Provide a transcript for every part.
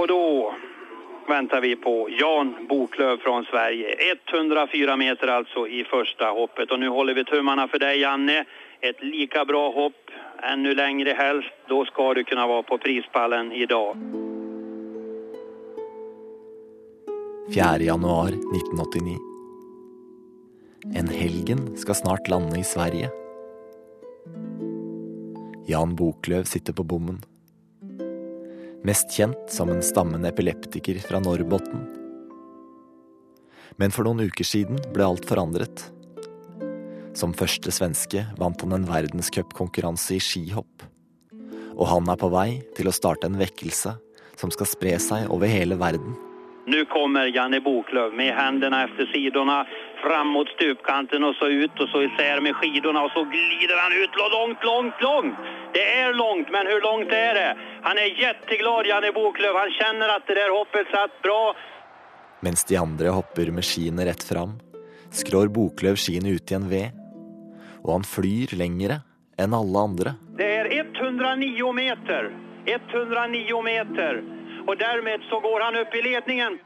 Och då väntar vi på Jan Boklöv från Sverige. 104 meter alltså i första hoppet. Och nu håller vi tummarna för dig, Janne. Ett lika bra hopp, ännu längre helst. Då ska du kunna vara på prispallen idag. 4. januar 1989. En helgen skal snart lande i Sverige. Jan Boklöv sitter på bommen. Mest kjent som en stammende epileptiker fra Norrbotten. Men for noen uker siden ble alt forandret. Som første svenske vant han en verdenscupkonkurranse i skihopp. Og han er på vei til å starte en vekkelse som skal spre seg over hele verden. Nå kommer Janne Boklöv med hendene etter sidorna fram mot stupkanten och så ut och så isär med skidorna och så glider han ut långt, långt, långt. Det är långt, men hur långt är det? Han är jätteglad, Janne Boklöv. Han känner att det där hoppet satt bra. Mens de andre hopper med skiene rett fram, skrår Boklöv skiene ut i en V. Og han flyr lengre enn alle andre. Det är 109 meter. 109 meter. Och därmed så går han upp i ledningen.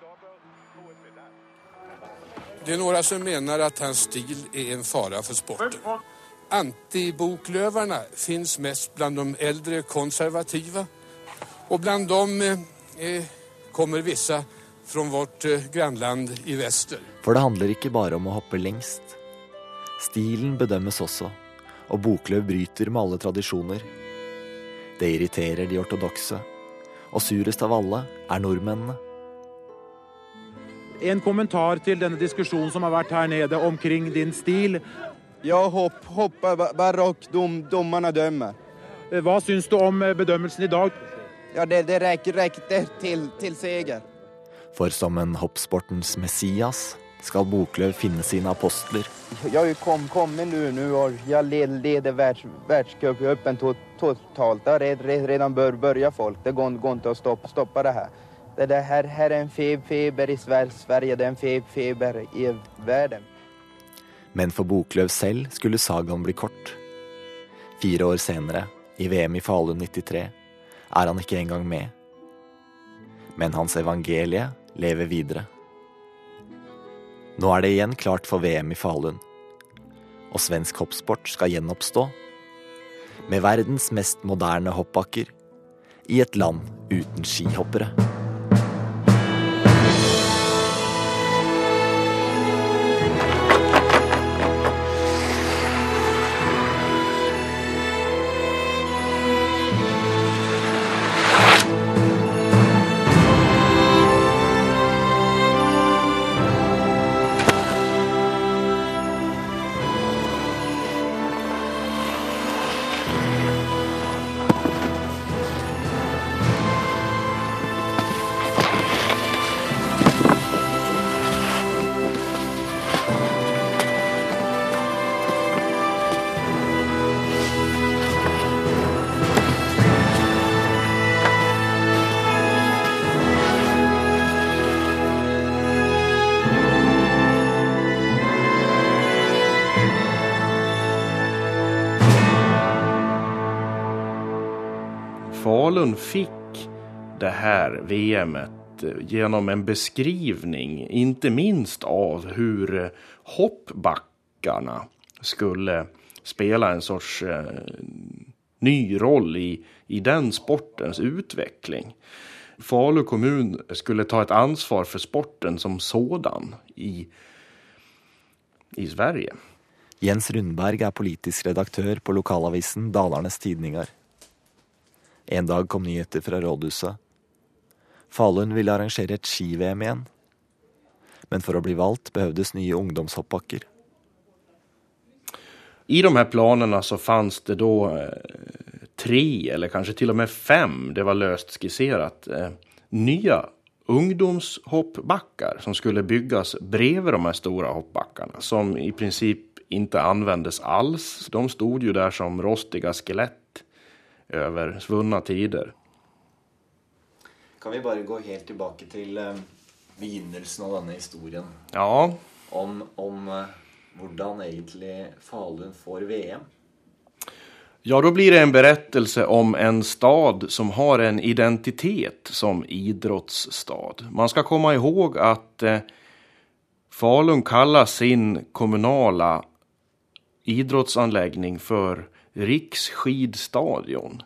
Det er noen som mener at hans stil er en fara for sporten. Antibokløverne fins mest blant de eldre konservative. Og blant dem eh, eh, kommer vissa fra vårt eh, grannland i vester. For det handler ikke bare om å hoppe lengst. Stilen bedømmes også, og Boklöv bryter med alle tradisjoner. Det irriterer de ortodokse, og surest av alle er nordmennene. En kommentar til denne diskusjonen som har vært her nede omkring din stil. Ja, hopp, hoppar barokk. dom, domarna dömer. Eh, Hva syns du om eh, bedømmelsen i dag? Ja, det, det rekker, rekker til, til seger. For som en hoppsportens Messias skal Boklöv finne sine apostler. Jeg kom, kommit nu, nu og jeg led, leder världs, världscupen totalt. Redan bør børja folk. Det går, går ikke å stoppe, stoppe det här. Det, det her, her er en fe, feber i Sverige, det er en fe, feber i verden. Men for Boklöv selv skulle sagaen bli kort. Fire år senere, i VM i Falun 93, er han ikke engang med. Men hans evangelie lever videre. Nå er det igjen klart for VM i Falun. Og svensk hoppsport skal gjenoppstå. Med verdens mest moderne hoppbakker. I et land uten skihoppere. VMet eh, genom en beskrivning, inte minst av hur eh, hoppbackarna skulle spela en sorts eh, ny roll i, i den sportens utveckling. Falu kommun skulle ta ett ansvar för sporten som sådan i, i Sverige. Jens Rundberg er politisk redaktør på lokalavisen Dalarnes Tidningar. En dag kom nyheter fra rådhuset. Falun ville arrangere et ski-VM igjen. Men for å bli valgt behøvdes nye ungdomshoppbakker. I de her planene så fanns det då eh, tre eller kanskje til og med fem, det var løst skissert, nye ungdomshoppbakker som skulle bygges bredvid de her store hoppbakkene, som i princip ikke anvendes alls. De stod jo der som rostiga skelett over svunna tider. Kan vi bare gå helt tilbake til eh, begynnelsen av denne historien? Ja, Om, om eh, hvordan egentlig Falun får VM? Ja, da blir det en berettelse om en stad som har en identitet som idrottsstad. Man skal komme ihåg at eh, Falun kallar sin kommunala idrettsanlegging for Riksskidstadion.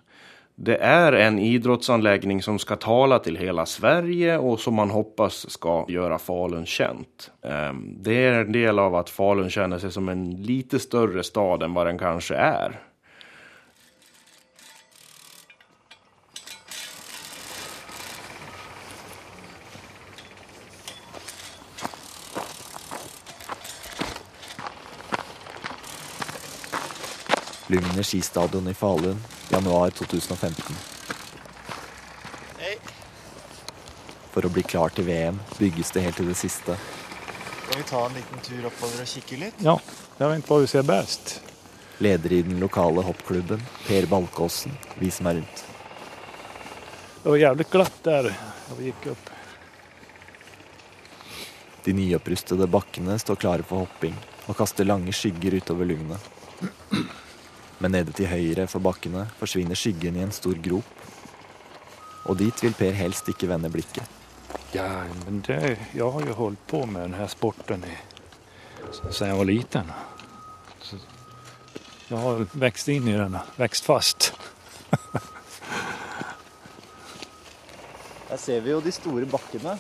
Det är en idrottsanläggning som ska tala till hela Sverige och som man hoppas ska göra Falun känt. Ehm, det är en del av att Falun känner sig som en lite större stad än vad den kanske är. Lugner skistadion i Falun, januar 2015. For å bli klar til VM bygges det helt til det siste. Skal vi ta en liten tur oppover og kikke litt? Ja, jag vet på vi ser bäst. Leder i den lokale hoppklubben, Per Balkåsen, viser meg rundt. Det var jævlig glatt der da vi gikk opp. De nyopprustede bakkene står klare for hopping og kaster lange skygger utover lugnet. Men nede til høyre for bakkene forsvinner skyggen i en stor grop. Og dit vil Per helst ikke vende blikket. Ja, men det, Jeg har jo holdt på med denne sporten i, siden jeg var liten. Så jeg har vokst inn i den, Vokst fast. Der ser vi jo de store bakkene.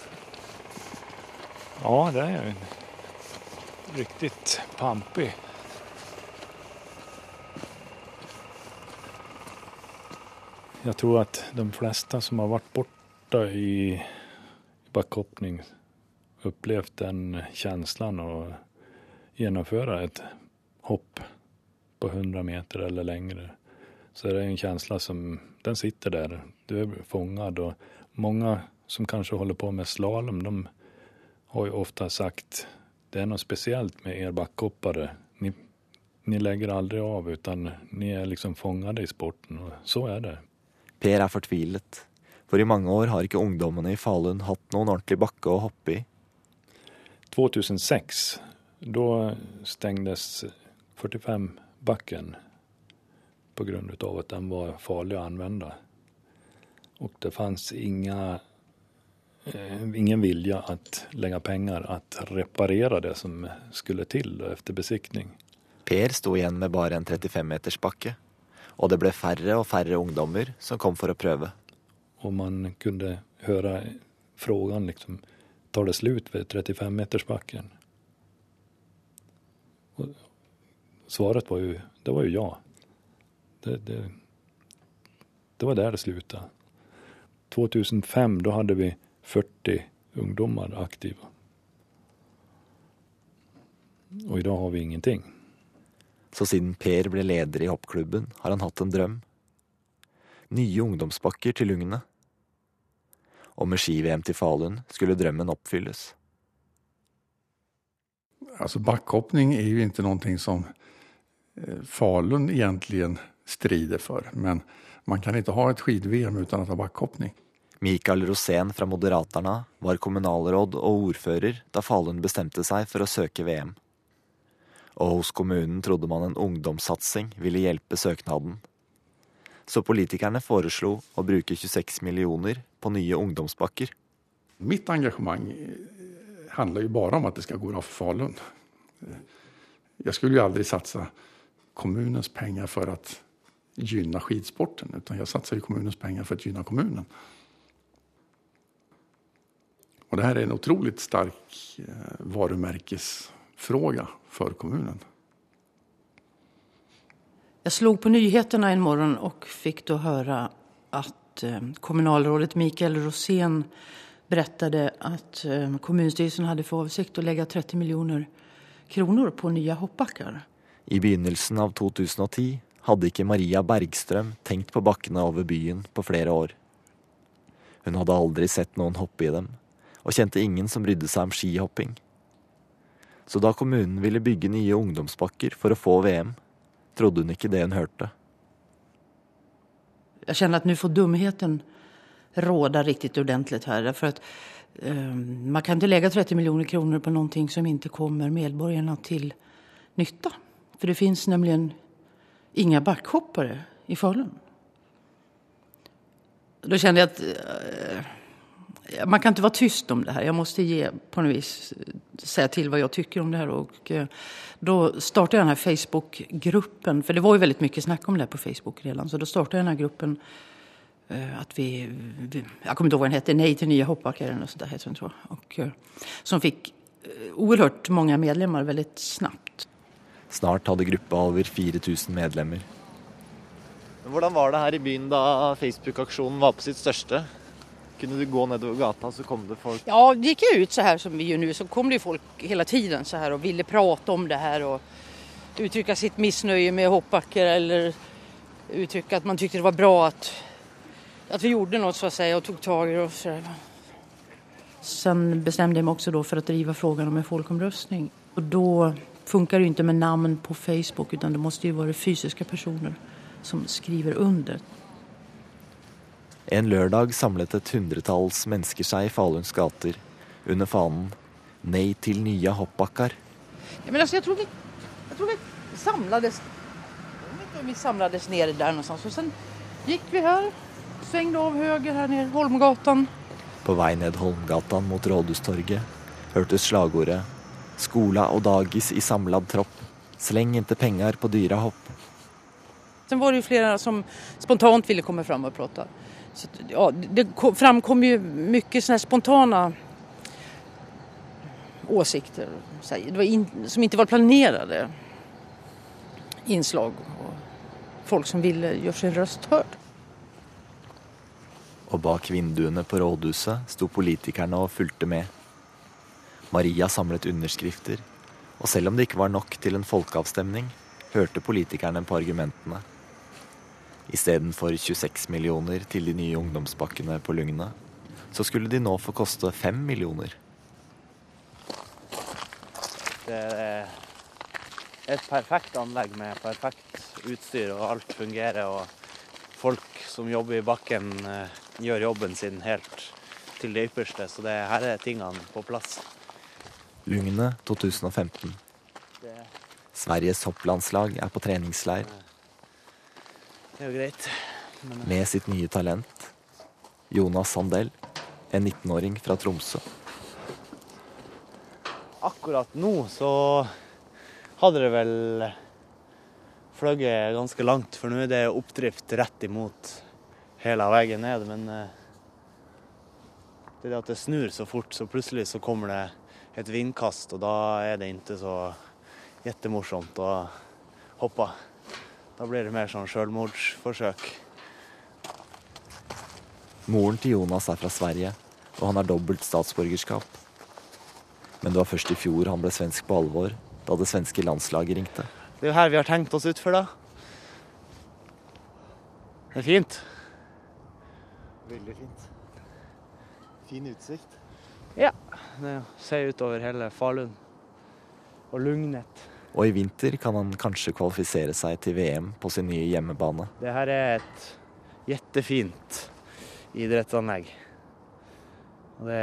Ja, det er jo riktig pampig. Jag tror at de fleste som har vært borte i, backhoppning upplevt den känslan å gjennomføre et hopp på 100 meter eller lengre. Så det er en känsla som, den sitter der. Du er fångad Og mange som kanskje holder på med slalom, de har jo ofte sagt det er noe speciellt med er backhoppare. Ni, ni aldri aldrig av utan ni er liksom fångade i sporten Og så er det. Per er fortvilet, for i mange år har ikke ungdommene i Falun hatt noen ordentlig bakke å hoppe i. 2006 da stengdes 45-bakken på at den var farlig å anvende. Og det fanns ingen vilje ingen vilja att lägga pengar å reparere det som skulle til etter besiktning. Per sto igjen med bare en 35-meters bakke, og det ble færre og færre ungdommer som kom for å prøve. Og man kunne høre frågan liksom, tar det slut ved 35-metersbakken? Svaret var jo det var jo ja. Det, det, det var der det slutta. 2005 da hadde vi 40 ungdommer aktive. Og i dag har vi ingenting. Så siden Per ble leder i hoppklubben, har han hatt en drøm. Nye ungdomsbakker til ungene. Og med ski-VM til Falun skulle drømmen oppfylles. Altså backhoppning er jo ikke noe som eh, Falun egentlig strider for. Men man kan ikke ha et ski-VM uten å ha backhoppning. Mikael Rosén fra Moderaterna var kommunalråd og ordfører da Falun bestemte seg for å søke VM. Og hos kommunen trodde man en ungdomssatsing ville hjelpe søknaden. Så politikerne foreslo å bruke 26 millioner på nye ungdomsbakker. Mitt engasjement handler jo bare om at det skal gå bra for Falun. Jeg skulle jo aldri satse kommunens penger for å gynne skidsporten utan jeg satser ju kommunens penger for å gynne kommunen. Og det her er en otroligt stark eh, varumärkesfråga för kommunen. Jag slog på nyheterna en morgon och fick då höra att eh, kommunalrådet Mikael Rosén berättade att eh, kommunstyrelsen hade för avsikt att lägga 30 miljoner kronor på nya hoppbackar. I begynnelsen av 2010 hadde ikke Maria Bergstrøm tenkt på bakkene over byen på flere år. Hun hadde aldri sett noen hoppe i dem, og kjente ingen som brydde seg om skihopping. Så da kommunen ville bygge nye ungdomsbakker for å få VM, trodde hun ikke det hun hørte. Jeg kjenner at nå får dumheten råda riktig ordentlig her. For at, um, man kan ikke legge 30 millioner kroner på noe som ikke kommer medborgerne til nytte. For det fins nemlig ingen backhoppere i Falun. Da kjente jeg at eh, man kan inte vara tyst om det här. Jag måste ge, på något vis säga till vad jag tycker om det här. Och, eh, då startade jag den här Facebookgruppen. För det var ju väldigt mycket snack om det här på Facebook redan. Så då startade jag den här gruppen. Eh, att vi, vi, jag kommer inte ihåg vad den hette. Nej till nya hoppbackar eller något sånt där heter den tror jag. Och, eh, som fick oerhört många medlemmar väldigt snabbt. Snart hadde gruppa over 4000 medlemmer. Hvordan var det her i byen da Facebook-aksjonen var på sitt største? Kunne du gå nedover gata, så kom det folk? Ja, gick jag ut så här som vi gör nu så kom det folk hela tiden så här och ville prata om det här och uttrycka sitt missnöje med hoppbackar eller uttrycka att man tyckte det var bra att, att vi gjorde något så att säga och tog tag i det och så där. Sen bestämde jag mig också då för att driva frågan om en folkomröstning. Och då funkar det ju inte med namn på Facebook utan det måste ju vara fysiska personer som skriver under. En lørdag samlet et hundretalls mennesker seg i Faluns gater under fanen 'Nei til nye hoppbakkar'. Ja, men altså, jeg tror vi, jeg tror vi samlades vi samlades nede der någonstans. Och så gikk vi her. Svingte av høyre her nede Holmgatan. På vei ned Holmgatan mot Rådhustorget hørtes slagordet 'Skola og dagis i samlad tropp'. Sleng inte pengar på dyra hopp. Sen var det jo flere som spontant ville komme fram og prata. Så, ja, det framkom ju mycket såna spontana åsikter. In, som inte var planerade inslag. Och folk som ville göra sin röst hörd. Og bak vinduene på rådhuset sto politikerne og fulgte med. Maria samlet underskrifter, og selv om det ikke var nok til en folkeavstemning, hørte politikerne på argumentene. Istedenfor 26 millioner til de nye ungdomsbakkene på Lugna, så skulle de nå få koste 5 millioner. Det er et perfekt anlegg med perfekt utstyr, og alt fungerer. Og folk som jobber i bakken, eh, gjør jobben sin helt til det ypperste. Så det, her er tingene på plass. Lugne 2015. Det, Sveriges hopplandslag er på treningsleir det er jo greit. Men, med sitt nye talent. Jonas Sandell, en 19-åring fra Tromsø. akkurat nå så hadde det vel fløyet ganske langt, for nå er det oppdrift rett imot hele veien ned. Men eh, det er det at det snur så fort, så plutselig så kommer det et vindkast, og da er det ikke så jettemorsomt å hoppe. Da blir det mer sånn sjølmordsforsøk. Moren til Jonas er fra Sverige, og han har dobbelt statsborgerskap. Men det var først i fjor han ble svensk på alvor, da det svenske landslaget ringte. Det er jo her vi har tenkt oss utfor, da. Det er fint. Veldig fint. Fin utsikt. Ja. Det ser utover hele Falun. Og Lugnet. Og i vinter kan han kanskje kvalifisere seg til VM på sin nye hjemmebane. Det her er et jettefint idrettsanlegg. Og det,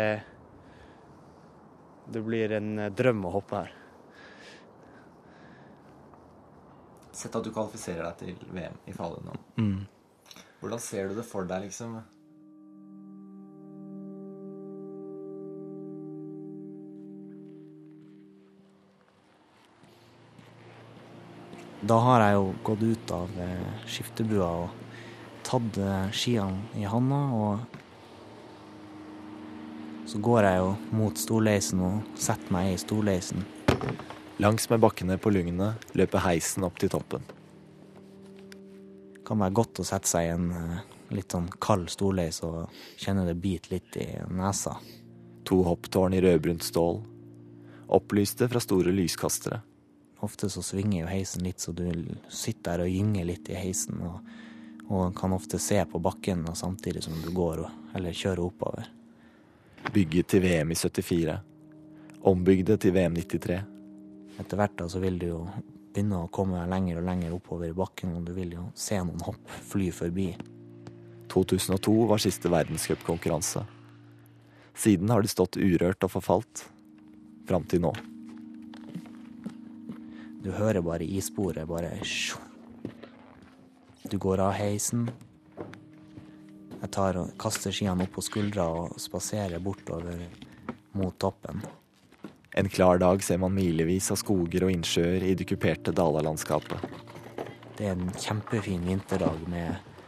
det blir en drøm å hoppe her. Sett at du kvalifiserer deg til VM i Falun nå. Mm. Hvordan ser du det for deg, liksom? Da har jeg jo gått ut av eh, skiftebua og tatt eh, skiene i handa, og så går jeg jo mot storleisen og setter meg i storleisen. Langs med bakkene på Lugnet løper heisen opp til toppen. Det kan være godt å sette seg i en eh, litt sånn kald storleis og kjenne det biter litt i nesa. To hopptårn i rødbrunt stål. Opplyste fra store lyskastere. Ofte så svinger jo heisen litt, så du sitter der og gynger litt i heisen. Og, og kan ofte se på bakken samtidig som du går eller kjører oppover. Bygget til VM i 74. Ombygde til VM 93. Etter hvert da så vil du jo begynne å komme lenger og lenger oppover i bakken, og du vil jo se noen hopp fly forbi. 2002 var siste verdenscupkonkurranse. Siden har det stått urørt og forfalt. Fram til nå. Du hører bare issporet bare. Du går av heisen. Jeg tar og kaster skiene opp på skuldra og spaserer bortover mot toppen. En klar dag ser man milevis av skoger og innsjøer i det kuperte Dalalandskapet. Det er en kjempefin vinterdag med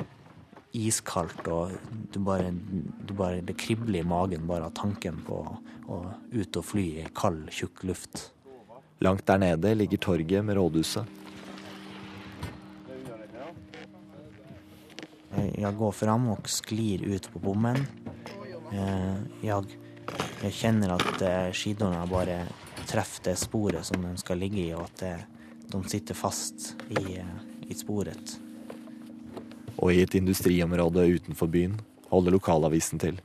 iskaldt, og du bare, du bare, det kribler i magen bare av tanken på å ut og fly i kald, tjukk luft. Langt der nede ligger torget med rådhuset. Jeg går fram og sklir ut på bommen. Eh, jeg, jeg kjenner at eh, skidorna bare treffer det sporet som de skal ligge i, og at det, de sitter fast i, eh, i sporet. Og i et industriområde utenfor byen holder lokalavisen til.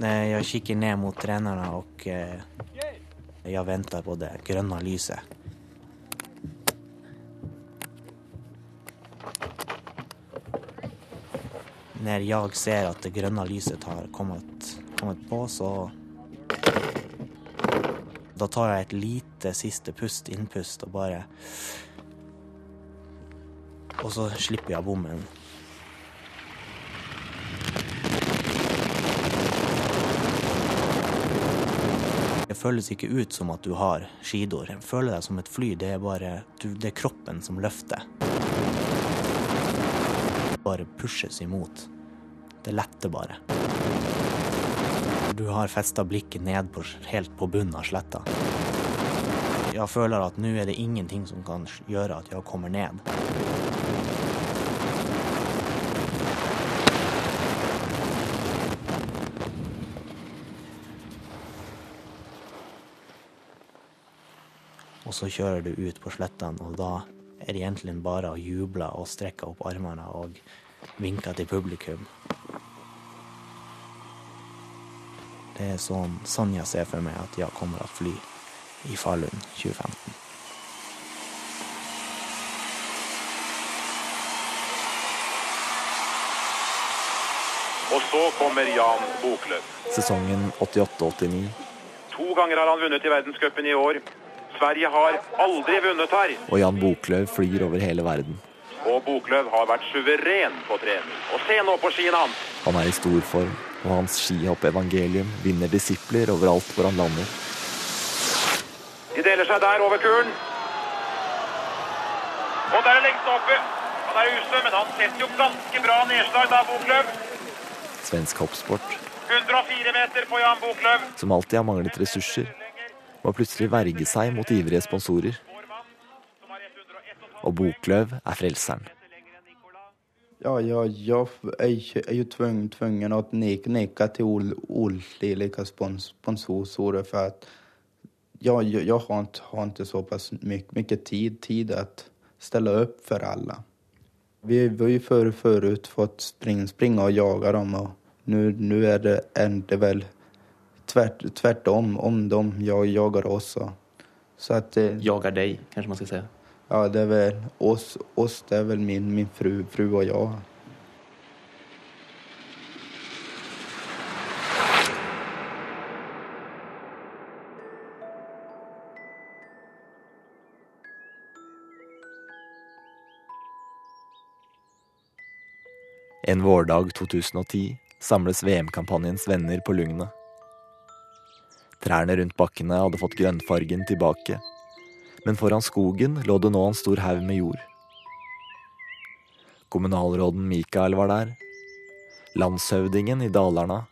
Jeg kikker ned mot trenerne, og jeg venter på det grønne lyset. Når jeg ser at det grønne lyset har kommet, kommet på, så Da tar jeg et lite siste pust, innpust, og bare Og så slipper jeg bommen. Føles ikke ut som at du har skidor. Føler deg som et fly. Det er bare det er kroppen som løfter. Bare pushes imot. Det letter bare. Du har festa blikket ned på, helt på bunnen av sletta. Jeg føler at nå er det ingenting som kan gjøre at jeg kommer ned. Og så kjører du ut på slettene, og da er det egentlig bare å juble og strekke opp armene og vinke til publikum. Det er sånn, Sanja ser for meg at jeg kommer til å fly i Falun 2015. Og så kommer Jan Boklöv. Sesongen 88-89. To ganger har han vunnet i verdenscupen i år. Sverige har aldri vunnet her. Og Jan Boklöv flyr over hele verden. Og Boklöv har vært suveren på trening. Og se nå på skiene hans! Han er i stor form, og hans skihoppevangelium vinner disipler overalt hvor han lander. De deler seg der over kuren. Og der er lengst oppe. Han er ustø, men han setter jo ganske bra nedslag da, Boklöv. Svensk hoppsport, 104 meter på Jan Boklöv. som alltid har manglet ressurser, må plutselig verge seg mot ivrige sponsorer. Og Bokløv er frelseren. Ja, ja, ja, jeg er jo tvungen, til å nikke til spons, sponsorer For at ja, jeg, jeg har, ikke, har ikke såpass mycket, mycket tid, tid å ställa opp for alle. Vi vi har ju för, förut fått spring, springa och jaga dem nu, nu är det, är det tvärt, tvärtom om de jag jagar oss. Så att, eh, Jagar dig, kanske man ska säga. ja, det är väl oss, oss det är väl min, min fru, fru och jag. En vårdag 2010 samles VM-kampanjens venner på Lugnet. Trærne rundt bakkene hadde fått grønnfargen tilbake, men foran skogen lå det nå en stor haug med jord. Kommunalråden Mikael var der. Landshøvdingen i Dalarna.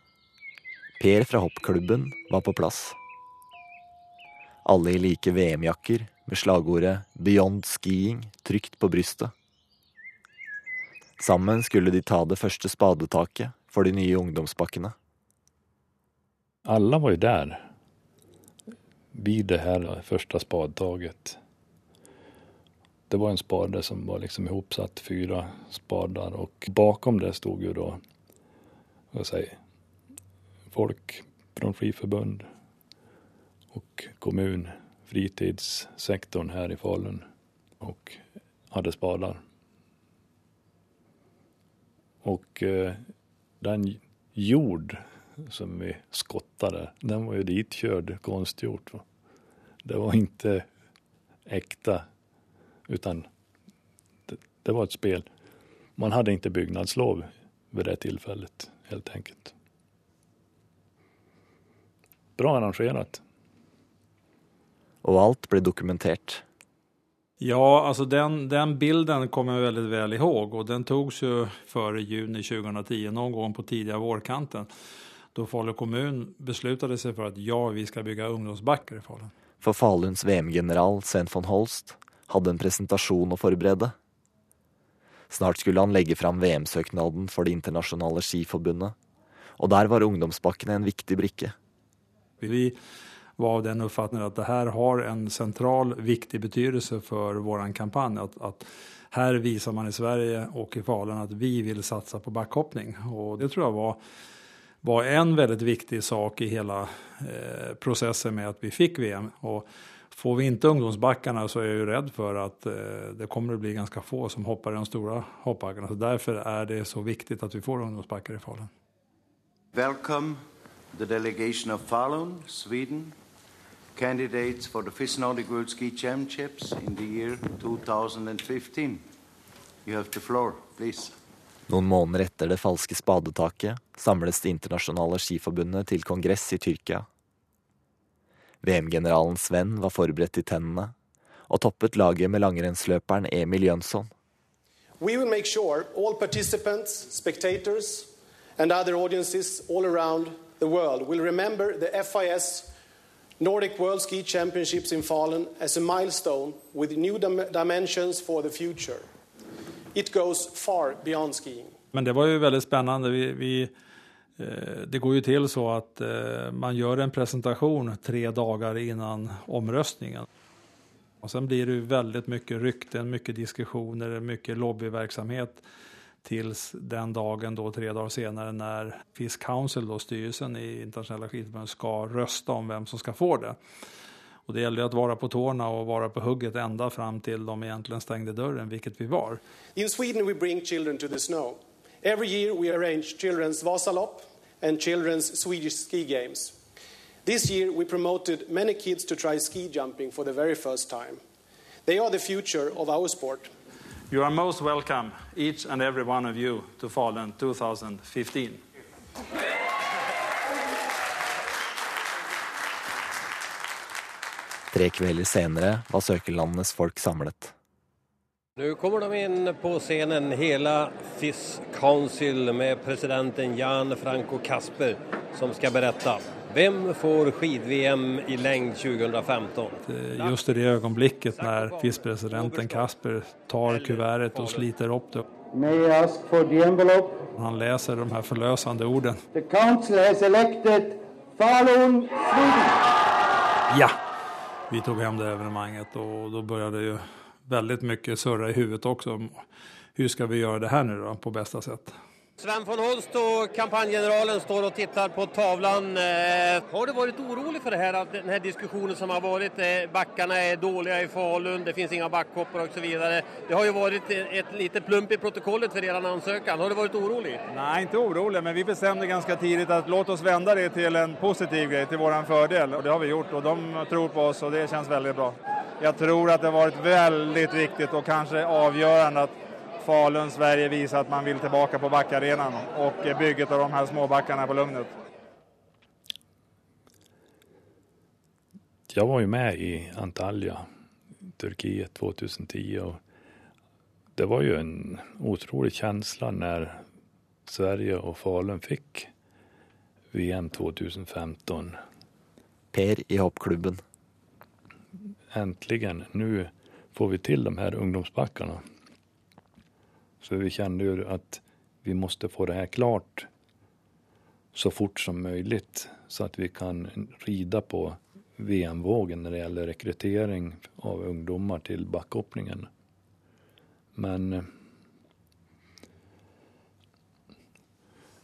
Per fra hoppklubben var på plass. Alle i like VM-jakker med slagordet 'Beyond Skiing' trygt på brystet. Sammen skulle de ta det første spadetaket for de nye ungdomsbakkene. Alle var jo där vid det här första spadtaget. Det var en spade som var liksom ihopsatt, fyra spadar och bakom det stod ju då, vad säger, folk från skiförbund och kommun, fritidssektorn här i Falun och hade spadar. Och eh, den jord som vi skottade, den var ju ditkörd konstgjort. Va? Det var inte äkta, utan det var ett spel. Man hade inte byggnadslov vid det tillfället helt enkelt. Bra arrangerat. Og alt ble dokumentert. Ja, alltså den, den bilden kommer jag väldigt väl ihåg och den togs ju före juni 2010, någon gång på tidiga vårkanten. Då Falu kommun beslutade sig för att ja, vi ska bygga ungdomsbackar i Falun. For Faluns VM-general Sven von Holst hadde en presentasjon å forberede. Snart skulle han legge fram VM-søknaden for Det internasjonale skiforbundet, og der var ungdomsbakkene en viktig brikke. Vi var av den oppfatningen at det her har en sentral, viktig betydelse for vår kampanje. At, at, her viser man i Sverige og i Falun at vi vil satse på backhoppning. Og det tror jeg var, var en väldigt viktig sak i hela eh, processen med att vi fick VM. Och får vi inte ungdomsbackarna så är jag ju rädd för att eh, det kommer att bli ganska få som hoppar i de stora hoppbackarna. Så därför är det så viktigt att vi får ungdomsbackar i Falun. Welcome the delegation of Falun, Sweden, candidates for the FIS Nordic World Ski Championships in the year 2015. You have the floor, please. Noen måneder etter det falske spadetaket samles Det internasjonale skiforbundet til kongress i Tyrkia. VM-generalen Sven var forberedt i tennene, og toppet laget med langrennsløperen Emil Jønsson. We will make sure all participants, spectators, and other audiences all around the world will remember the FIS Nordic World Ski Championships in Falun as a milestone with new dimensjoner for the. It goes far beyond skiing. Men det var ju väldigt spännande. Vi, vi, eh, det går ju till så att eh, man gör en presentation tre dagar innan omröstningen. Och sen blir det jo väldigt mycket rykten, mycket diskussioner, mycket lobbyverksamhet tills den dagen då tre dagar senare när FIS Council, då, styrelsen i internationella skidförbundet, ska rösta om vem som ska få det. Och det gäller att vara på tårna och vara på hugget ända fram till de egentligen stängde dörren, vilket vi var. In Sweden we bring children to the snow. Every year we arrange children's Vasalopp and children's Swedish ski games. This year we promoted many kids to try ski jumping for the very first time. They are the future of our sport. You are most welcome, each and every one of you, to Falun 2015. Tre kvelder senere var søkerlandenes folk samlet. Nå kommer de inn på scenen, hele FIS Council med presidenten Jan Franco Kasper som skal berette. Hvem får skid-VM i lengd 2015? Just i det øyeblikket når FIS-presidenten Kasper tar kuvertet og sliter opp det. May I ask for the envelope? Han leser de her forløsende orden. The council has elected Falun, Sweden. Ja! Vi tog hem det evenemanget och då började ju väldigt mycket surra i huvudet också. Hur ska vi göra det här nu då på bästa sätt? Sven von Holst og kampanjgeneralen står og tittar på tavlan. Eh, har du vært orolig for det her, at denne diskusjonen som har vært, bakkene er dårlige i Falun, det finnes inga backhoppar osv. Det har jo vært et lite plump i protokollet for deres ansøkning. Har du vært orolig? Nei, ikke orolig, men vi bestemte ganske tidlig at låt oss vende det til en positiv grej, til våran fordel. Og det har vi gjort Og de tror på oss og det kjennes veldig bra. Jeg tror at det har vært veldig viktig og kanskje avgjørende att Falun, Sverige viser at man vil tilbake på backarenan og bygget av de her små backarna på Lugnet. Jeg var jo med i Antalya, Turkiet 2010 og det var jo en utrolig følelse når Sverige og Falun fikk VM 2015. Per i hoppklubben. Endelig. Nå får vi til de her ungdomsbackarna. Så vi kände ju att vi måste få det här klart så fort som möjligt så att vi kan rida på VM-vågen när det gäller rekrytering av ungdomar till backhoppningen. Men eh,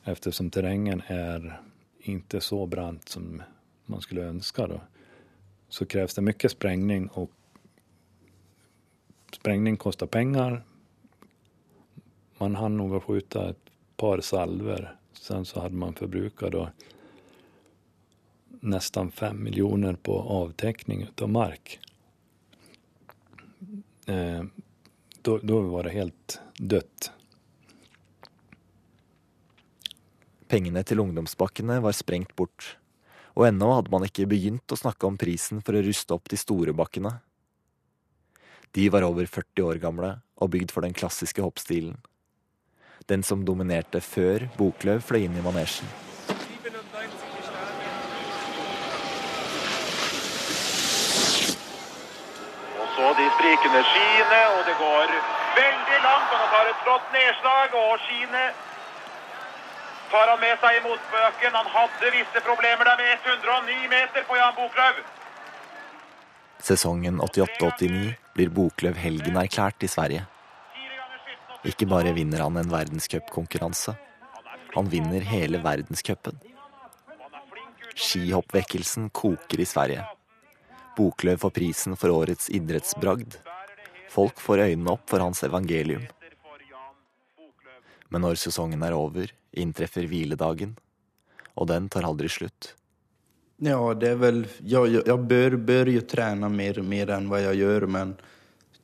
eftersom terrängen är inte så brant som man skulle önska då, så krävs det mycket sprängning och sprängning kostar pengar man hann nog att skjuta ett par salver. Sen så hade man förbrukat då nästan fem miljoner på avtäckning av mark. Eh, da, da var det helt dødt. Pengene til ungdomsbakkene var sprengt bort, og ennå hadde man ikke begynt å snakke om prisen for å ruste opp de store bakkene. De var over 40 år gamle og bygd for den klassiske hoppstilen. Den som dominerte før Boklöv fløy inn i manesjen. Og så de sprikende skiene, og det går veldig langt. og Han tar et flott nedslag, og skiene tar han med seg i motbøken. Han hadde visse problemer der med 109 meter på Jan Boklöv. Sesongen 88-89 blir Boklöv helgenerklært i Sverige. Ikke bare vinner han en verdenscupkonkurranse, han vinner hele verdenscupen. Skihoppvekkelsen koker i Sverige. Boklöv får prisen for årets idrettsbragd. Folk får øynene opp for hans evangelium. Men når sesongen er over, inntreffer hviledagen, og den tar aldri slutt. Ja, det er vel Jeg, jeg, jeg bør, bør jo trene mer, mer enn hva jeg gjør, men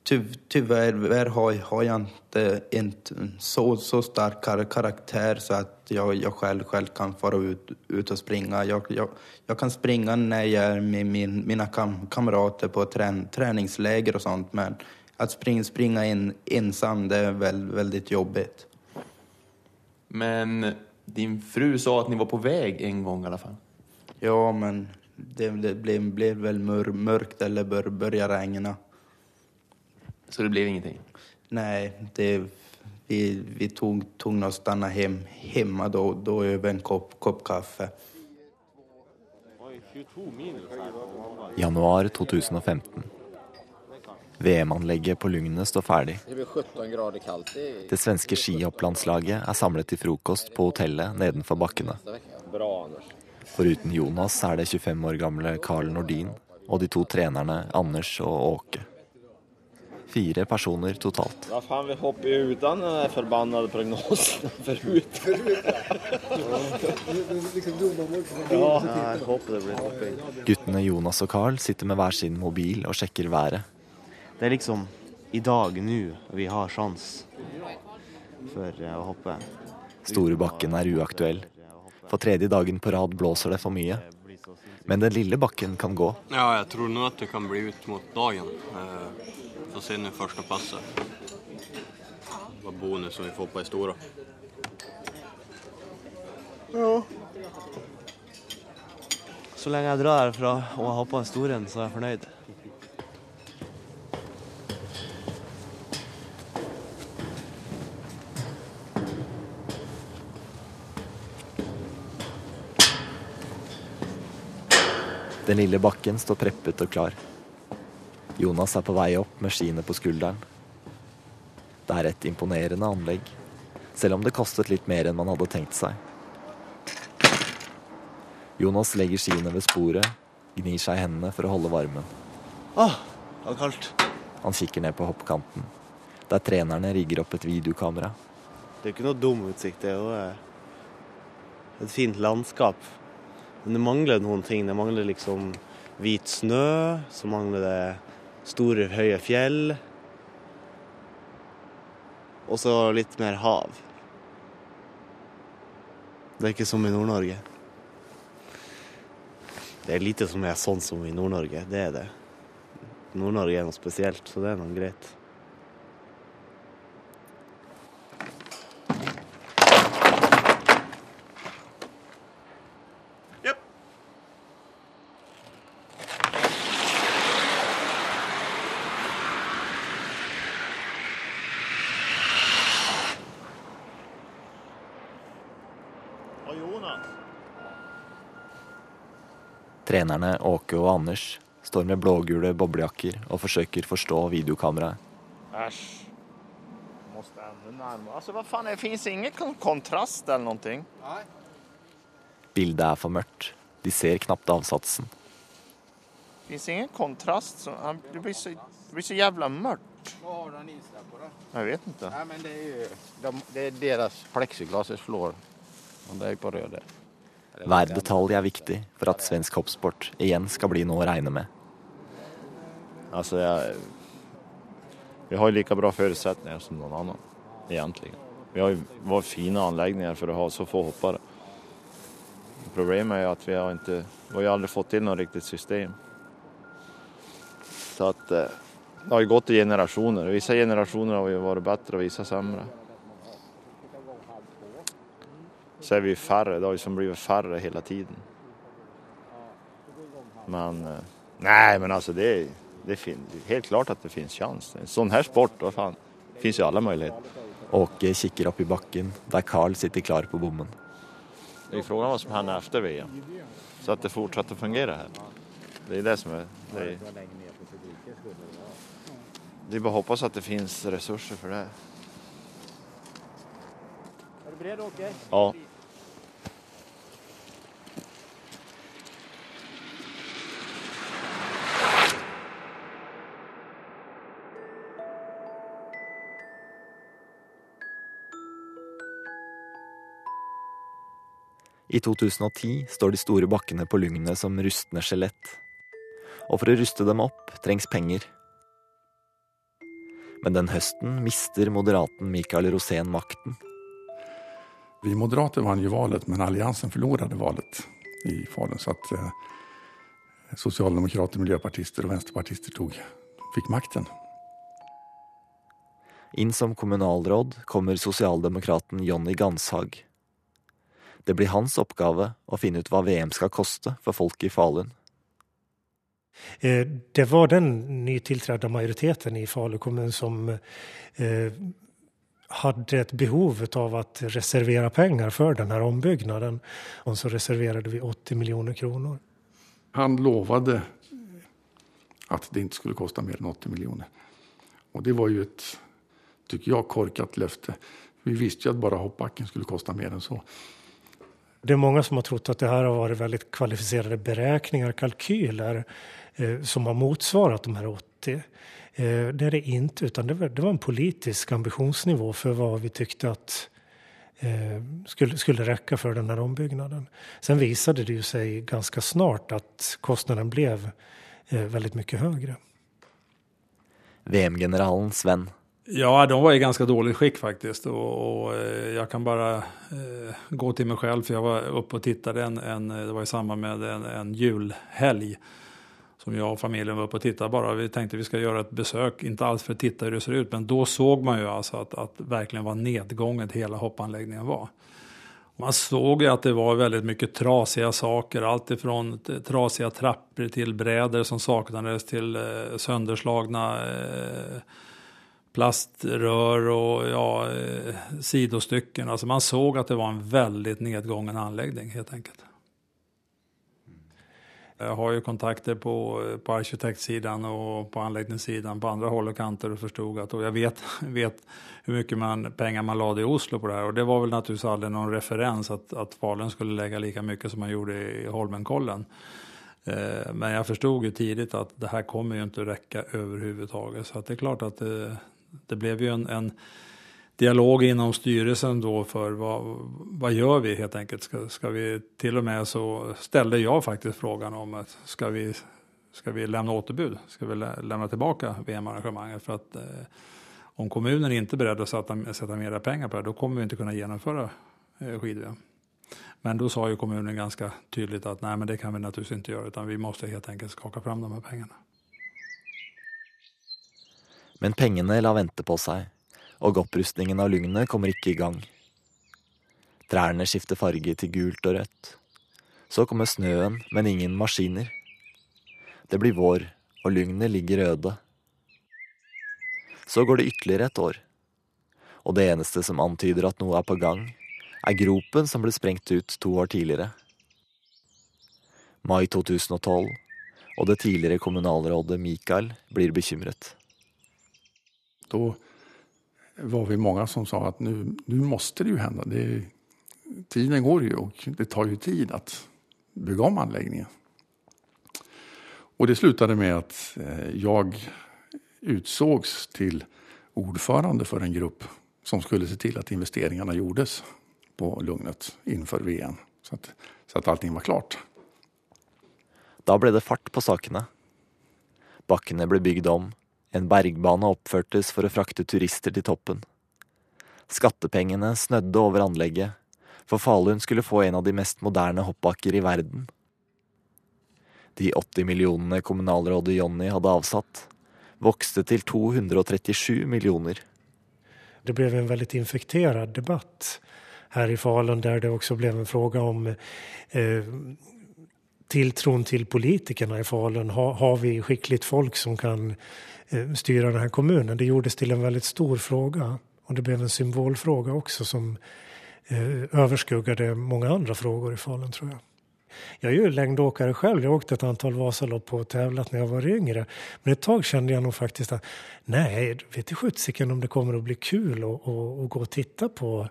ty, tyvärr har, har jag inte en så, så stark karaktär så att jag, jag själv, själv kan fara ut, ut och springa. Jag, jag, jag kan springa när jag är med min, mina kam kamrater på trän, träningsläger och sånt, men att springa, springa in ensam, det är väl, väldigt jobbigt. Men din fru sa att ni var på väg en gång i alla fall. Ja, men det, det blev, blev väl mörkt eller bör, började regna. Så det blev ingenting? Nej, det, vi, vi tog, tog nog stanna hem, hemma då, då över en kopp, kopp kaffe. Januar 2015. VM-anlegget på Lugnet står ferdig. Det blir 17 grader kaldt. Det Det svenske skihopplandslaget er samlet til frokost på hotellet nedenfor bakkene. Foruten Jonas er det 25 år gamle Carl Nordin og de to trenerne Anders og Åke. Fire personer totalt. Hva faen, vi hoppe jo uten den forbannede prognosen forut. Guttene Jonas og Carl sitter med hver sin mobil og sjekker været. Det er liksom i dag, nå, vi har sjans for eh, å hoppe. Storebakken er uaktuell. For tredje dagen på rad blåser det for mye. Men den lille bakken kan gå. Ja, jeg tror nå at det kan bli ut mot dagen. Får se nå første passet. var bonus som vi får på ei stora. Ja. Så lenge jeg drar herfra og har på en stor en, så er jeg fornøyd. Den lille bakken står preppet og klar. Jonas er på vei opp med skiene på skulderen. Det er et imponerende anlegg, selv om det kostet litt mer enn man hadde tenkt seg. Jonas legger skiene ved sporet, gnir seg i hendene for å holde varmen. Åh, det var kaldt. Han kikker ned på hoppkanten, der trenerne rigger opp et videokamera. Det er jo ikke noe dum utsikt. Det er jo eh, et fint landskap. Men det mangler noen ting. Det mangler liksom hvit snø, så mangler det store, høye fjell. Og så litt mer hav. Det er ikke som i Nord-Norge. Det er lite som er sånn som i Nord-Norge, det er det. Nord-Norge er noe spesielt, så det er noe greit. Trenerne Åke og Anders står med blågule boblejakker og forsøker forstå videokameraet. Æsj. Må ännu nærmere. Altså, hva faen, det fins ingen kontrast eller någonting. Bildet er for mørkt. De ser knapt avsatsen. Det fins ingen kontrast. Det, blir så, det blir så jævla mørkt. Hva har den inställd på da? Jeg vet ikke. Nei, men det er jo de, det är deras plexiglas slår. Och det är på röda. Hver detalj er viktig for at svensk hoppsport igjen skal bli noe å regne med. Altså, jeg, Vi har like bra forutsetninger som noen andre, egentlig. Vi har ju fine fina for å ha så få hoppere. Problemet er at vi har ikke vi har aldri fått til noe riktig system. Så att eh, det har gått i generasjoner. Visse generasjoner har vært bedre og vissa sämre. Så är vi färre, det har liksom som blivit färre hela tiden. Men eh, nej, men alltså det det är helt klart att det finns chans. En sån här sport, vad fan, det finns ju alla möjligheter. Åke kikker opp i bakken der Carl sitter klar på bommen. Det er spørsmålet hva som hender efter VM. Så at det fortsetter å fungere her. Det er det som er Det är, det är at att det finnes ressurser for det. Er du beredd Åke? Ja. I 2010 står de store bakkene på Lygnet som rustne skjelett. Og for å ruste dem opp trengs penger. Men den høsten mister moderaten Mikael Rosén makten. Vi moderater vann jo valet, men Alliansen tapte valet i Falun. Så at eh, sosialdemokrater, miljøpartister og venstrepartister tog, fikk makten. Inn som kommunalråd kommer sosialdemokraten Jonny Ganshag. Det blir hans oppgave å finne ut hva VM skal koste for folk i Falun. Eh, Det var den nytiltredde majoriteten i Falun kommun som hadde et behov av å reservere penger for denne här ombyggnaden. Och så reserverte vi 80 millioner kroner. Han lovade at det ikke skulle koste mer enn 80 millioner. Og det var jo et tycker jeg, korkat løfte. Vi visste jo at bare hoppbakken skulle koste mer enn så. Det är många som har trott att det här har varit väldigt kvalificerade beräkningar, kalkyler eh, som har motsvarat de här 80. Eh, det är det inte, utan det var, det var en politisk ambitionsnivå för vad vi tyckte att eh, skulle, skulle räcka för den här ombyggnaden. Sen visade det ju sig ganska snart att kostnaden blev eh, väldigt mycket högre. VM-generalen Sven Ja, de var i ganska dåligt skick faktiskt. Och, och eh, jag kan bara eh, gå till mig själv för jag var uppe och tittade en, en det var i samband med en, en julhelg. Som jag och familjen var uppe och tittade bara. Vi tänkte vi ska göra ett besök, inte alls för att titta hur det ser ut. Men då såg man ju alltså att, att verkligen vad nedgånget hela hoppanläggningen var. Man såg ju att det var väldigt mycket trasiga saker. Allt ifrån trasige trappor till brädor som saknades till eh, eh, plaströr och ja, eh, sidostycken. Alltså man såg att det var en väldigt nedgången anläggning helt enkelt. Jag har ju kontakter på, på arkitektsidan och på anläggningssidan på andra håll och kanter och förstod att och jag vet, vet hur mycket man, pengar man lade i Oslo på det här och det var väl naturligtvis aldrig någon referens att, att Falun skulle lägga lika mycket som man gjorde i Holmenkollen. Eh, Men jag förstod ju tidigt att det här kommer ju inte å räcka överhuvudtaget. Så att det är klart att det, det blev ju en, en dialog inom styrelsen då för vad, vad gör vi helt enkelt? Ska, ska vi till och med så ställde jag faktiskt frågan om att ska vi, ska vi lämna återbud? Ska vi lä, tillbaka VM-arrangemanget? För att eh, om kommunen inte är beredd att sätta, sätta mera pengar på det, då kommer vi inte kunna genomföra eh, skid-VM. Men då sa ju kommunen ganska tydligt att nej, men det kan vi naturligtvis inte göra, utan vi måste helt enkelt skaka fram de här pengarna. Men pengene lar vente på seg, og opprustningen av Lygnet kommer ikke i gang. Trærne skifter farge til gult og rødt. Så kommer snøen, men ingen maskiner. Det blir vår, og Lygnet ligger øde. Så går det ytterligere et år. Og det eneste som antyder at noe er på gang, er gropen som ble sprengt ut to år tidligere. Mai 2012, og det tidligere kommunalrådet Mikael blir bekymret. Då var vi många som sa att nu, nu måste det ju hända. Det, tiden går ju och det tar ju tid att bygga om anläggningen. Och det slutade med att eh, jag utsågs till ordförande för en grupp som skulle se till att investeringarna gjordes på Lugnet inför VM. Så att, så att allting var klart. Da ble det fart på sakene. Bakkene ble bygd om, En bergbane oppførtes for å frakte turister til toppen. Skattepengene snødde over anlegget, for Falun skulle få en av de mest moderne hoppbakker i verden. De 80 millionene kommunalrådet Jonny hadde avsatt, vokste til 237 millioner. Det ble en veldig infekterad debatt her i Falun der det også ble en fråga om eh, tilltron til politikerne i Falun. Har, har vi skikkelig folk som kan styra den här kommunen? Det gjordes till en väldigt stor fråga. Och det blev en symbolfråga också som eh, överskuggade många andra frågor i Falun tror jag. Jag är ju längdåkare själv. Jag åkte ett antal Vasalopp och tävlat när jag var yngre. Men ett tag kände jag nog faktiskt att nej, vet du sjuttsiken om det kommer att bli kul att, att, att gå och titta på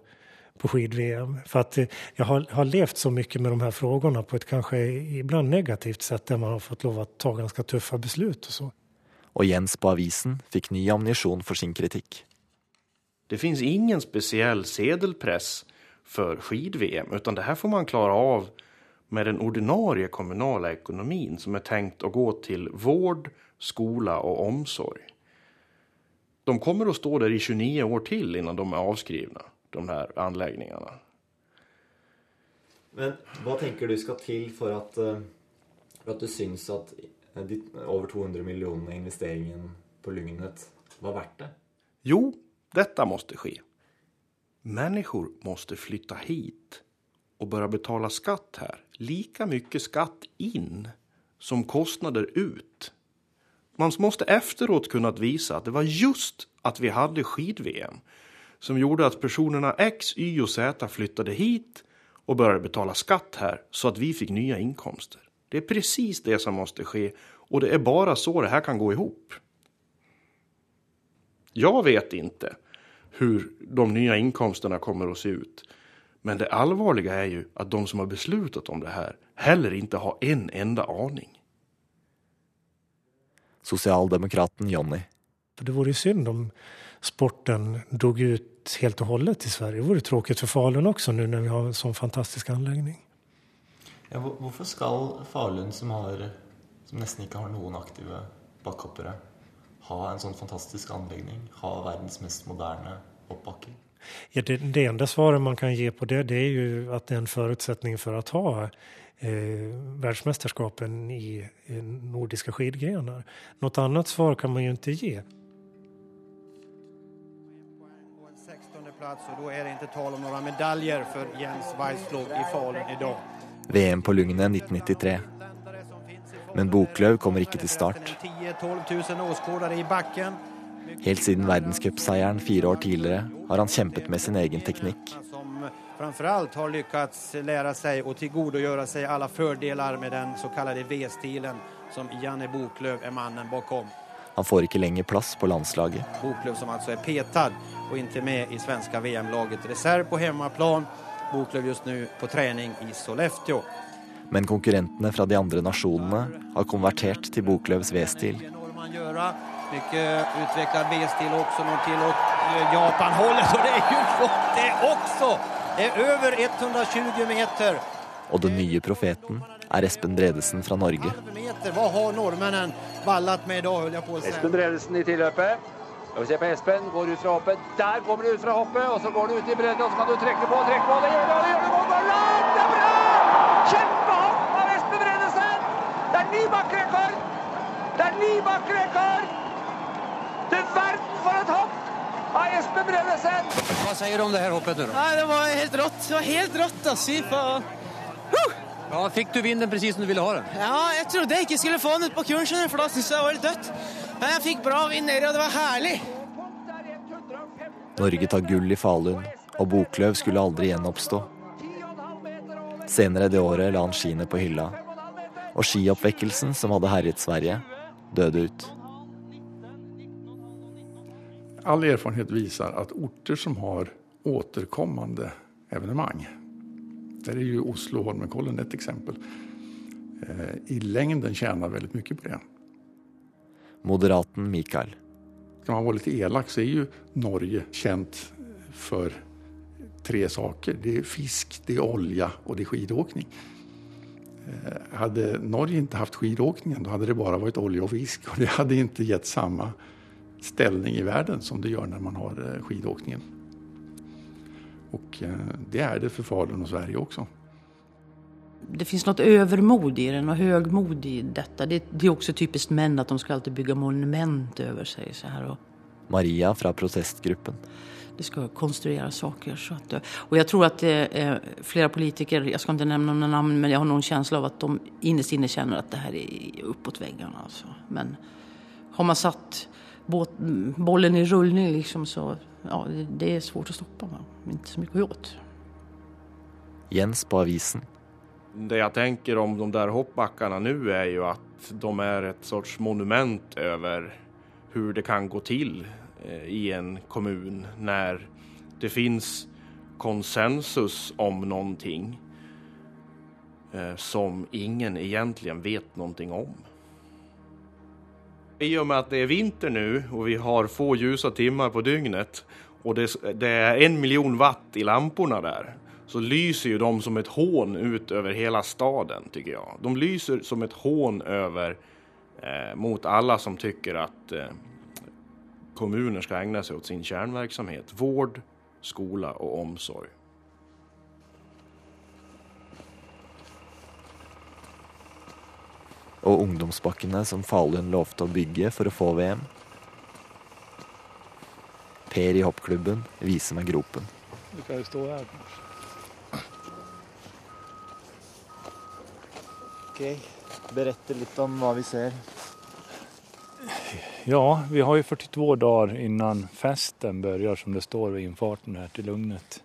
på skid-VM. För att eh, jag har, har levt så mycket med de här frågorna på ett kanske ibland negativt sätt där man har fått lov att ta ganska tuffa beslut och så. Og Jens på avisen fikk ny ammunisjon for sin kritikk. Det fins ingen spesiell sedelpress for skid-VM, utan det her får man klare av med den ordinarie kommunale ekonomin som er tenkt å gå til vård, skola og omsorg. De kommer å stå der i 29 år til innan de er avskrivne, de her anläggningarna. Men hva tenker du skal til for at, eh, for at du syns at de over 200 millionene investeringen på Lugnet var verdt det? Jo, detta måste ske. Människor måste flytta hit och börja betala skatt här. Lika mycket skatt in som kostnader ut. Man måste efteråt kunne visa att det var just att vi hade skid-VM som gjorde att personerna X, Y och Z flyttade hit och började betala skatt här så att vi fick nya inkomster. Det är precis det som måste ske och det är bara så det här kan gå ihop. Jag vet inte hur de nya inkomsterna kommer att se ut. Men det allvarliga är ju att de som har beslutat om det här heller inte har en enda aning. Sosialdemokraten Jonny. Det vore ju synd om sporten dog ut helt och hållet i Sverige. Det vore tråkigt för Falun också nu när vi har en sån fantastisk anläggning. Ja, hvorfor skal Falun, som, har, som nesten ikke har noen aktive backhoppere, ha en sånn fantastisk anlegning? Ha verdens mest moderne oppbakking? Ja, det, det enda svaret man kan ge på det, det er jo at det er en forutsetning for å ta eh, världsmästerskapen i, i nordiske skidgrenar. Noe annet svar kan man jo ikke ge. plats og da er det ikke tal om noen medaljer for Jens Weisslog i Falun idag. VM på Lugnet 1993. Men Boklöv kommer ikke til start. 10-12 000 åskådare i backen. Helt siden verdenscupseieren fire år tidligere har han kjempet med sin egen teknikk. Framfor alt har lyckats lære seg å tilgodegjøre seg alle fordeler med den såkalte V-stilen som Janne Boklöv er mannen bakom. Han får ikke lenger plass på landslaget. Boklöv som altså er petad og ikke med i svenske VM-laget. Reserv på hemmaplan. Boklöv just nu på träning i Sollefteå. Men konkurrentene fra de andre nasjonene har konvertert til Boklövs V-stil. Mycket utvecklad V-stil också, når till åt eh, Japan-hållet och det är ju flott det också! Det är över 120 meter. Og den nye profeten er Espen Bredesen fra Norge. Hva har nordmennene ballet med i säga. Espen Bredesen i tilløpet. Skal vi se på Espen, går ut fra hoppet. Der kommer du ut fra hoppet, og så går du ut i bredden, og så kan du trekke på, trekke på. Det gjør du, og det gjør du, og går langt! Det er bra! Kjempehopp av Espen Bredesen! Det er ny bakkerekord! Det er ny bakkerekord! Du verden for et hopp av Espen Bredesen! Hva sier du om det her hoppet Nå? Nei, det var helt rått. Det var helt rått, altså. Fy faen. Ja, Fikk du vinden presis som du ville ha den? Ja, jeg trodde jeg ikke skulle få den ut på kuren, skjønner du, for da syntes jeg det var litt dødt. Men jeg fikk bra vind nedi, og det var herlig. Norge tar gull i Falun, og Boklöv skulle aldri gjenoppstå. Senere det året la han skiene på hylla, og skioppvekkelsen som hadde herjet Sverige, døde ut. All erfarenhet viser at orter som har återkommende evenemang, Der er jo Oslo og Holmenkollen et exempel, eh, i lengden tjener veldig mye på det. Moderaten Mikael. Skal man være litt elak så er jo Norge kjent for tre saker. Det er fisk, det er olje og det er skidåkning. Hadde Norge ikke haft skidåkningen da hadde det bare vært olje og fisk Og det hadde ikke gett samme stilling i verden som det gjør når man har eh, skidåkningen. Eh, det er det for Falun og Sverige också. Det finns något övermod i den och högmod i detta. Det, det är också typiskt män att de ska alltid bygga monument över sig så här. Maria fra protestgruppen. det skal konstruere saker. Så at, og jeg tror at det är flera politiker, jag ska inte nämna några namn, men jeg har noen følelse av at de innerst inne kjenner at det her er oppåt veggene. Altså. Men har man satt båt, bollen i rullning liksom så, ja, det, det vanskelig å stoppe. Ikke? Så mye å gjøre. Jens på avisen. Det jeg tenker om de der hoppbakkene nu er jo at de er et sorts monument over hvordan det kan gå till eh, i en kommun når det fins konsensus om någonting eh, som ingen egentlig vet noe om. I og med at det er vinter nu og vi har få ljusa timer på dygnet og det, det är en miljon watt i lampene där så lyser ju de som ett hån ut över hela staden tycker jag. De lyser som ett hån över eh, mot alla som tycker att eh, kommuner ska ägna sig åt sin kärnverksamhet. Vård, skola och omsorg. Og ungdomsbakkene som Falun lovte å bygge for å få VM. Per i hoppklubben viser meg gropen. Du kan jo stå her. Ok, berette litt om hva vi ser. Ja, vi har jo 42 dagar innan festen begynner, som det står ved innfarten her til Lugnet.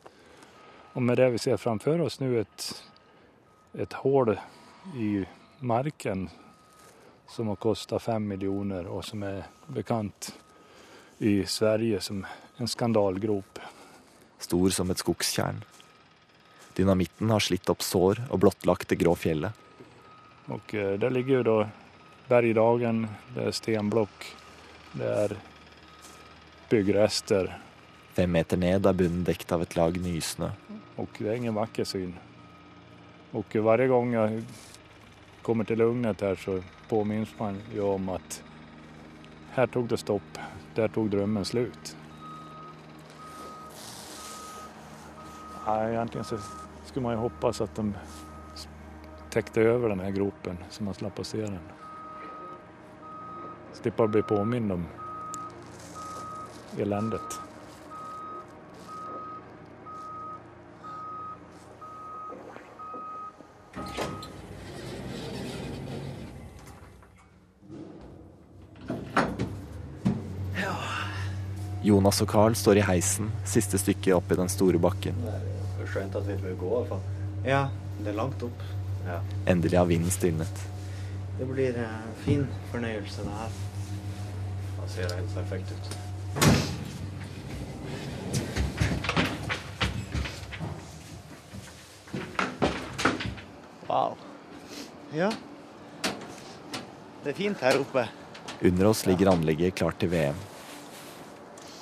Og med det vi ser framfor oss nå, et, et hål i marken som har kosta 5 millioner, og som er bekant i Sverige som en skandalgrop. Stor som et skogstjern. Dynamitten har slitt opp sår og blottlagt det grå fjellet. Och eh, där ligger ju då bergdagen, det är stenblock, det är byggrester Fem meter ned er bunnen dekt av et lag nysnø. Og det er ingen vacker syn. Og varje gang jeg kommer til Lugnet her, så påminns man jo om at her tog det stopp, der tog drømmen slut. Egentlig så skulle man jo håpe at de täckte över den här gropen så man slapp att se den. Slippa bli påmind om eländet. Jonas og Carl står i heisen, siste stykket opp i den store bakken. Det er skjønt at vi vil gå, i hvert fall. Ja, det er langt opp. Ja. Endelig har vinden stilnet. Det blir en fin fornøyelse, det her. Det ser helt perfekt ut. Wow. Ja. Det er fint her oppe. Under oss ligger anlegget klart til VM.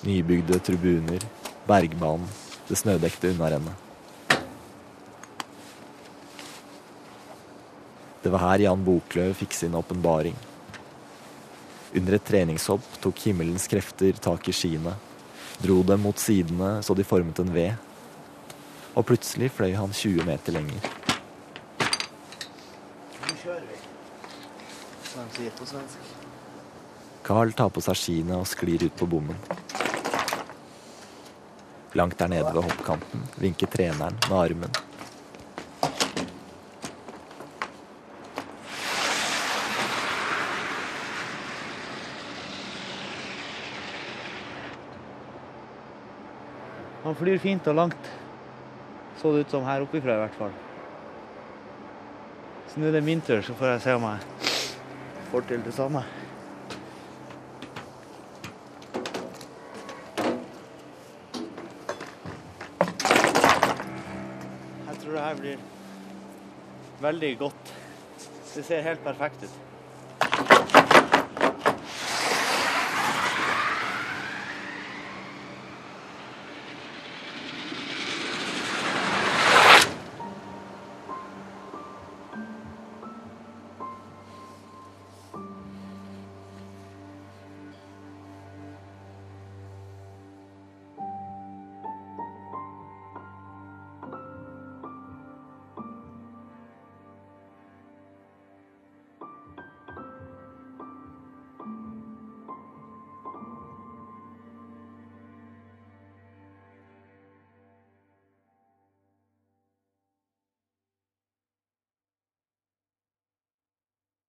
Nybygde tribuner, bergbanen, det snødekte unnarennet. Det var her Jan Boklöv fikk sin åpenbaring. Under et treningshopp tok himmelens krefter tak i skiene, dro dem mot sidene så de formet en V. Og plutselig fløy han 20 meter lenger. Nå kjører vi. Som på svensk. Carl tar på seg skiene og sklir ut på bommen. Langt der nede ved hoppkanten vinker treneren med armen. Han flyr fint og langt. Så det ut som her oppifra i hvert fall. Så nå er det min tur, så får jeg se om jeg får til det samme. Jeg tror det her blir veldig godt. Det ser helt perfekt ut.